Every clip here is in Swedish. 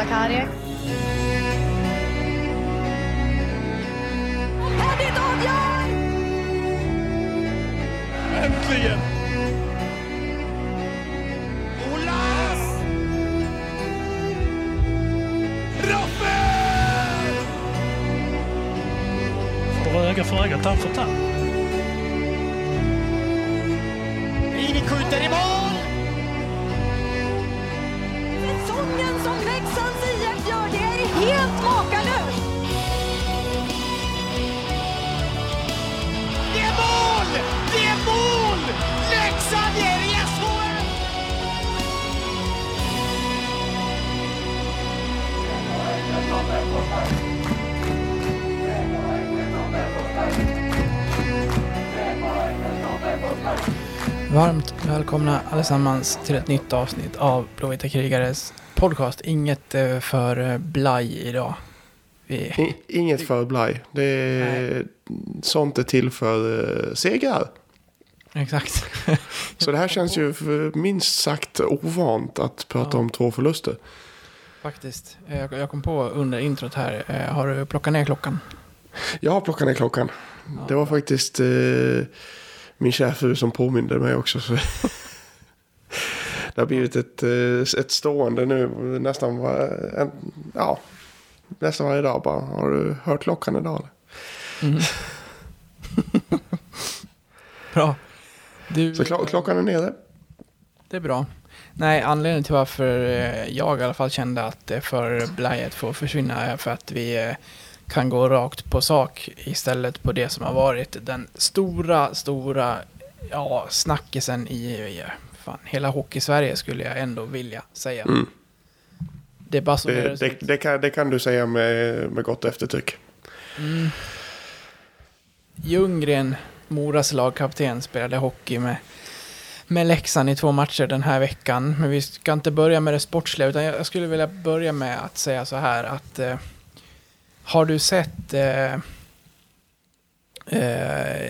Sakari. Henrik avgör! Äntligen! Olas! Rappel! Får öga för öga, tand för tand. Ivik skjuter i mål! Varmt välkomna allesammans till ett nytt avsnitt av Blåvita krigares podcast. Inget eh, för eh, blaj idag. Vi, Inget för blaj. Det är, sånt är till för uh, segrar. exakt. Så det här känns ju minst sagt ovant att prata Ja. om två förluster. Faktiskt. Eh, Jag, kom på under introt här. eh, Har du plockat ner klockan? Jag har plockat ner klockan. Det var faktiskt eh, min kära fru som påminde mig också. Så det har blivit ett, eh, ett stående nu nästan, var, en, ja, nästan varje dag. Bara, har du hört klockan idag? eller?" Mhm. bra. Du, Så klo- klockan är nere. Det är bra. Nej, anledningen till varför eh, jag i alla fall kände att det för blajet får försvinna är för att vi eh, kan gå rakt på sak istället på det som har varit den stora, stora ja, snackisen i, i fan, hela hockey-Sverige skulle jag ändå vilja säga. Mm. Det Det, basunerades det, ut. det, kan, det kan du säga med, med gott eftertryck. Mm. Ljunggren, Moras lagkapten, spelade hockey med, med Leksand i två matcher den här veckan. Men vi ska inte börja med det sportsliga, utan jag jag skulle vilja börja med att säga så här att eh, har du sett eh, eh,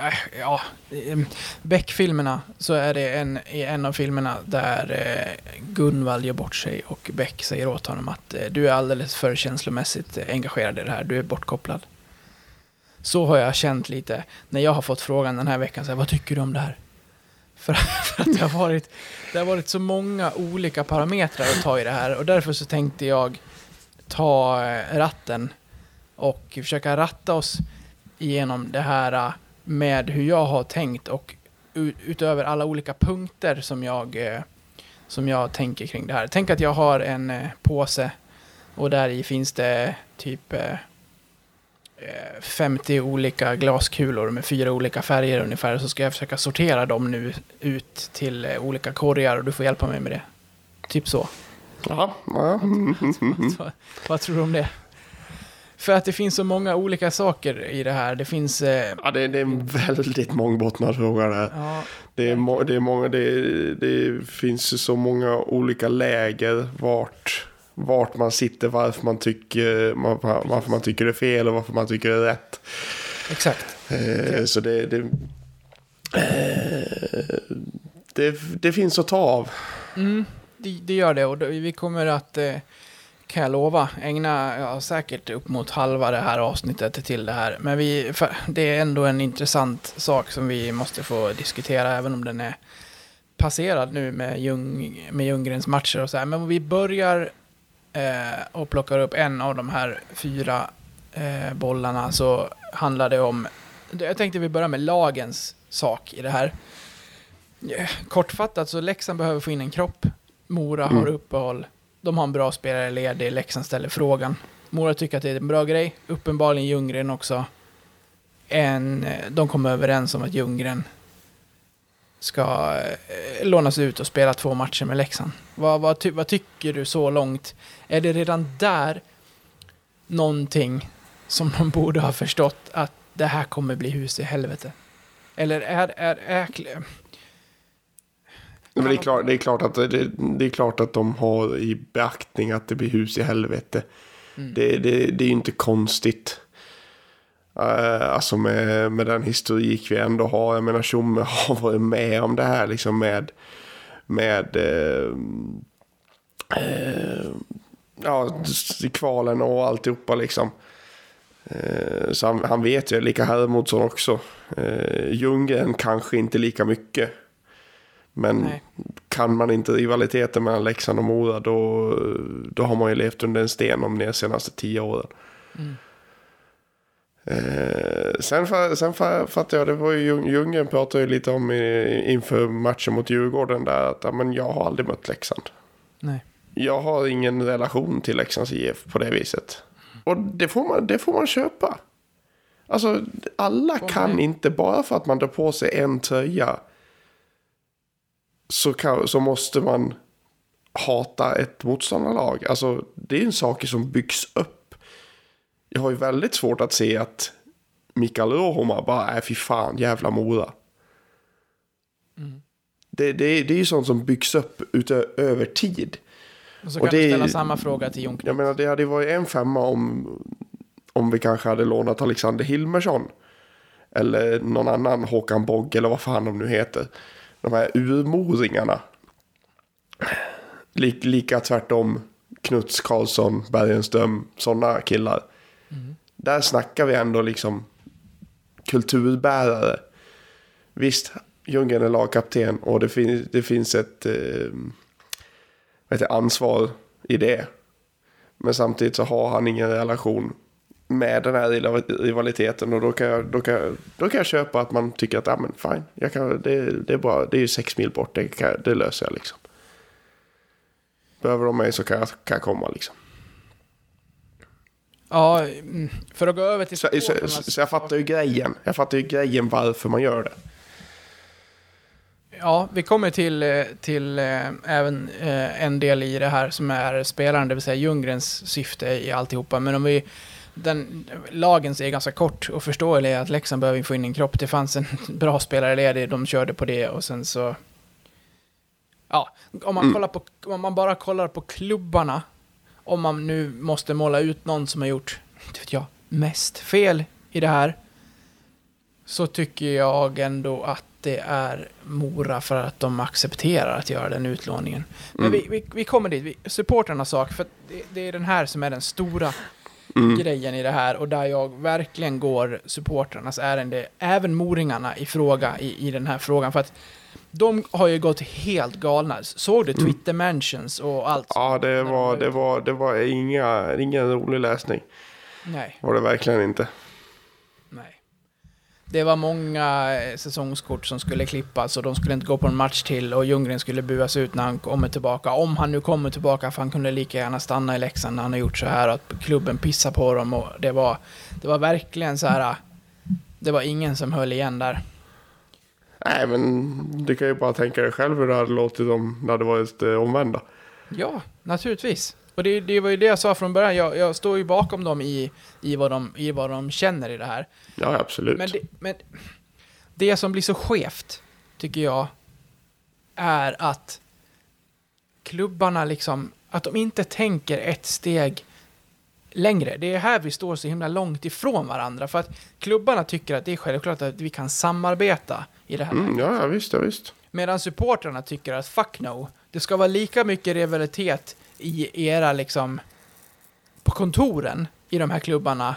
eh, ja, eh, Beck-filmerna så är det en, i en av filmerna där eh, Gunvald gör bort sig och Beck säger åt honom att eh, du är alldeles för känslomässigt engagerad i det här, du är bortkopplad. Så har jag känt lite när jag har fått frågan den här veckan, så här, vad tycker du om det här? För, för att det har, varit, det har varit så många olika parametrar att ta i det här och därför så tänkte jag ta eh, ratten och försöka ratta oss igenom det här eh, med hur jag har tänkt och utöver alla olika punkter som jag, eh, som jag tänker kring det här. Tänk att jag har en påse och där i finns det typ 50 olika glaskulor med fyra olika färger ungefär. Så ska jag försöka sortera dem nu ut till olika korgar och du får hjälpa mig med det. Typ så. Ja, ja. vad, vad tror du om det? För att det finns så många olika saker i det här. Det finns... Eh, ja det, det är en väldigt mångbottnad fråga det här. ja, Det, är må, det, är många, det, det finns så många olika läger vart, vart man sitter, varför man, tycker, man- varför man tycker det är fel och varför man tycker det är rätt. exakt. Eh, så det, det, eh, det, det finns att ta av. Mm, det, det gör det och då, vi kommer att, eh, kan jag lova, ägna ja, säkert upp mot halva det här avsnittet till det här. Men vi, det är ändå en intressant sak som vi måste få diskutera, även om den är passerad nu med, Ljung, med Ljunggrens matcher och så här. Men om vi börjar eh, och plockar upp en av de här fyra eh, bollarna så handlar det om, jag tänkte vi börjar med lagens sak i det här. Eh, kortfattat så Leksand behöver få in en kropp. Mora har Mm. uppehåll. De har en bra spelare ledig. Leksand ställer frågan. Mora tycker att det är en bra grej. Uppenbarligen Ljunggren också. En, eh, de kommer överens om att Ljunggren ska eh, lånas ut och spela två matcher med Leksand. Vad, vad, ty, vad tycker du så långt? Är det redan där någonting som de borde ha förstått att det här kommer bli hus i helvete? Eller är, är, är, Men det, är klart, det, är klart att, det, det är klart att de har i beaktning att det blir hus i helvete. Mm. Det, det, det är ju inte konstigt. Uh, alltså med, med den historik vi ändå har. Jag menar Tjomme har varit med om det här liksom med, med, eh, eh, ja, kvalen och alltihopa liksom. Eh, så han, han vet ju, lika Hermodsson också. Eh, Ljunggren kanske inte lika mycket. Men Nej. kan man inte rivaliteten mellan Leksand och Mora då, då har man ju levt under en sten om de senaste tio åren. Eh, sen sen fa- fattar jag, det var ju Ljung- Ljunggren pratade ju lite om i, inför matchen mot Djurgården där att men jag har aldrig mött Leksand. Nej. Jag har ingen relation till Leksands IF på det viset. Och det får man, det får man köpa. Alltså alla kan inte, bara för att man drar på sig en tröja så, kan, så måste man hata ett motståndarlag. Alltså det är en sak som byggs upp. Jag har ju väldigt svårt att se att Mikael Rohoma bara, är fy fan, jävla Mora. Det, det, det är ju sånt som byggs upp utö- över tid. Och så Och kan det du ställa samma fråga till Jon Jag menar det hade varit en femma om, om vi kanske hade lånat Alexander Hilmersson. Eller någon annan Håkan Bogg eller vad fan de nu heter. De här urmoringarna. Lik, lika tvärtom Knuts, Karlsson, Bergenström, sådana killar. Där snackar vi ändå liksom kulturbärare. Visst, Ljunggren är lagkapten och det, fin- det finns ett eh, ansvar i det. Men samtidigt så har han ingen relation med den här rival- rivaliteten och då kan jag, då kan jag, då kan jag köpa att man tycker att ja, men fine, jag kan, det, det, är bara, det är ju sex mil bort, det, kan, det löser jag liksom. Behöver de mig så kan jag, kan jag komma liksom. Ja, mm, för att gå över till Så, så, supportrarnas- så jag fattar ju grejen. Jag fattar ju grejen varför man gör det. Ja, vi kommer till, eh, till eh, även eh, en del i det här som är spelaren, det vill säga Ljunggrens syfte i alltihopa. Men om vi... Den, lagens är ganska kort och förståelig att Leksand behöver få in en kropp. Det fanns en bra spelare ledig, de körde på det och sen så... Ja, om man, kollar på, om man bara kollar på klubbarna, om man nu måste måla ut någon som har gjort, inte vet jag, mest fel i det här, så tycker jag ändå att det är Mora för att de accepterar att göra den utlåningen. Men vi, vi, vi kommer dit, vi, supporternas sak, för det, det är den här som är den stora grejen i det här och där jag verkligen går supporternas ärende, även moringarna i fråga i, i den här frågan. För att de har ju gått helt galna. Såg du Twitter mentions och allt? Ja, det var, det var, det var inga, ingen rolig läsning. Nej. Var det verkligen inte. Det var många eh, säsongskort som skulle klippas och de skulle inte gå på en match till och Ljunggren skulle buas ut när han kommer tillbaka. Om han nu kommer tillbaka, för han kunde lika gärna stanna i Leksand när han har gjort så här, att klubben pissar på dem och det var, det var verkligen så här. Det var ingen som höll igen där. Nej, men du kan ju bara tänka dig själv hur det hade låtit om det hade varit eh, omvända. Ja, naturligtvis. Och det, det var ju det jag sa från början, jag, jag står ju bakom dem i, i, vad de, i vad de känner i det här. Ja, absolut. Men det, men det som blir så skevt, tycker jag, är att klubbarna liksom, att de inte tänker ett steg längre. Det är här vi står så himla långt ifrån varandra. För att klubbarna tycker att det är självklart att vi kan samarbeta i det här Mm, ja, ja, visst, ja, visst. Medan supportrarna tycker att fuck no. Det ska vara lika mycket rivalitet i era liksom på kontoren i de här klubbarna.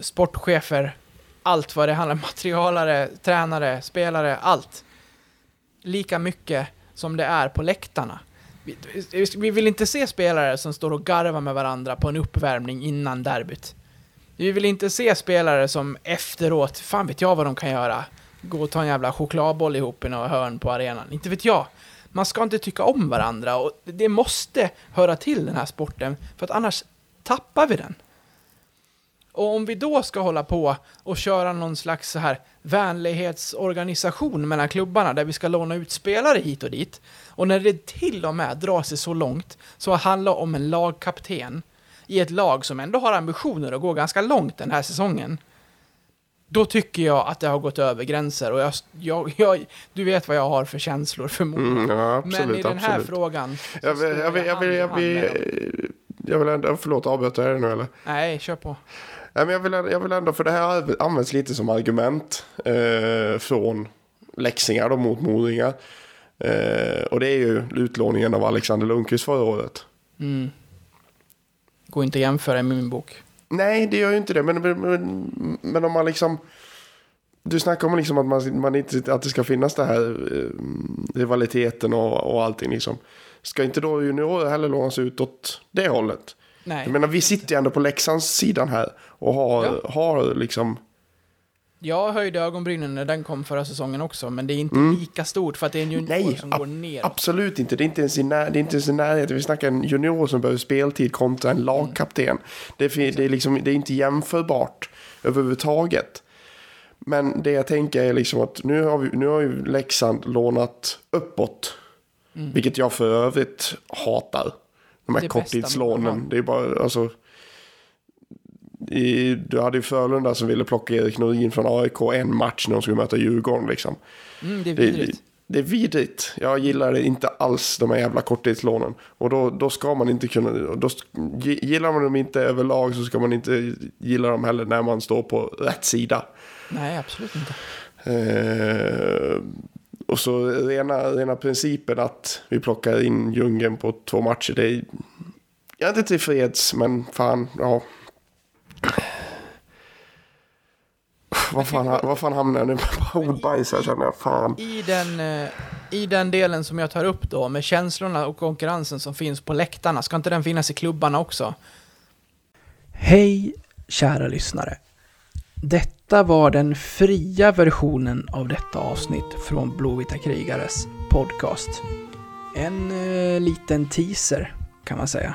Sportchefer, allt vad det handlar om. Materialare, tränare, spelare, allt. Lika mycket som det är på läktarna. Vi, vi vill inte se spelare som står och garvar med varandra på en uppvärmning innan derbyt. Vi vill inte se spelare som efteråt, fan vet jag vad de kan göra. Gå och ta en jävla chokladboll ihop i något hörn på arenan. Inte vet jag. Man ska inte tycka om varandra och det måste höra till den här sporten för att annars tappar vi den. Och om vi då ska hålla på och köra någon slags så här vänlighetsorganisation mellan klubbarna där vi ska låna ut spelare hit och dit och när det till och med drar sig så långt så handlar om en lagkapten i ett lag som ändå har ambitioner att gå ganska långt den här säsongen då tycker jag att det har gått över gränser och jag, jag, jag, du vet vad jag har för känslor för Mora. Mm, ja, absolut, Men i den här absolut. frågan Jag vill, jag vill, jag vill, jag jag ändå, förlåt avbryter jag dig nu eller? Nej, kör på. Nej, men jag vill, jag vill ändå, för det här används lite som argument eh, från läxingar då mot moringar. Eh, och det är ju utlåningen av Alexander Lundqvist förra året. Mm. Går inte att jämföra i min bok. Nej, det gör ju inte det. Men, men, men, om man liksom... Du snackar om liksom att, man, man inte, att det ska finnas det här eh, rivaliteten och, och allting. Liksom. Ska inte då juniorer heller lånas ut åt det hållet? Nej. Jag menar, vi sitter ju ändå på Leksands sidan här och har, Ja. har liksom... Jag höjde ögonbrynen när den kom förra säsongen också, men det är inte Mm. lika stort för att det är en junior Nej, som går ner. Absolut inte. Det är inte ens i, när, det är inte ens i närheten. Vi snackar en junior som behöver speltid kontra en lagkapten. Det, är, det, är liksom, det är inte jämförbart överhuvudtaget. Men det jag tänker är liksom att nu har, vi, nu har ju Leksand lånat uppåt. Vilket jag för övrigt hatar. De här Det korttidslånen. Det är bara, alltså. I, du hade ju Frölunda som ville plocka Erik Norin från AIK en match när de skulle möta Djurgården liksom. Mm, det är Det, vidrigt. det är vidrigt. Jag gillar det inte alls, de här jävla korttidslånen. Och då, då ska man inte kunna... Då, gillar man dem inte överlag så ska man inte gilla dem heller när man står på rätt sida. Nej, absolut inte. Eh, och så rena, rena principen att vi plockar in Ljunggren på två matcher. Det är, jag är inte tillfreds, men fan, ja. Vad fan, vad fan hamnar jag nu på ordbajs här känner jag. Fan. I den, eh, I den delen som jag tar upp då, med känslorna och konkurrensen som finns på läktarna, ska inte den finnas i klubbarna också? Hej, kära lyssnare. Detta var den fria versionen av detta avsnitt från Blåvita krigares podcast. En eh, liten teaser, kan man säga.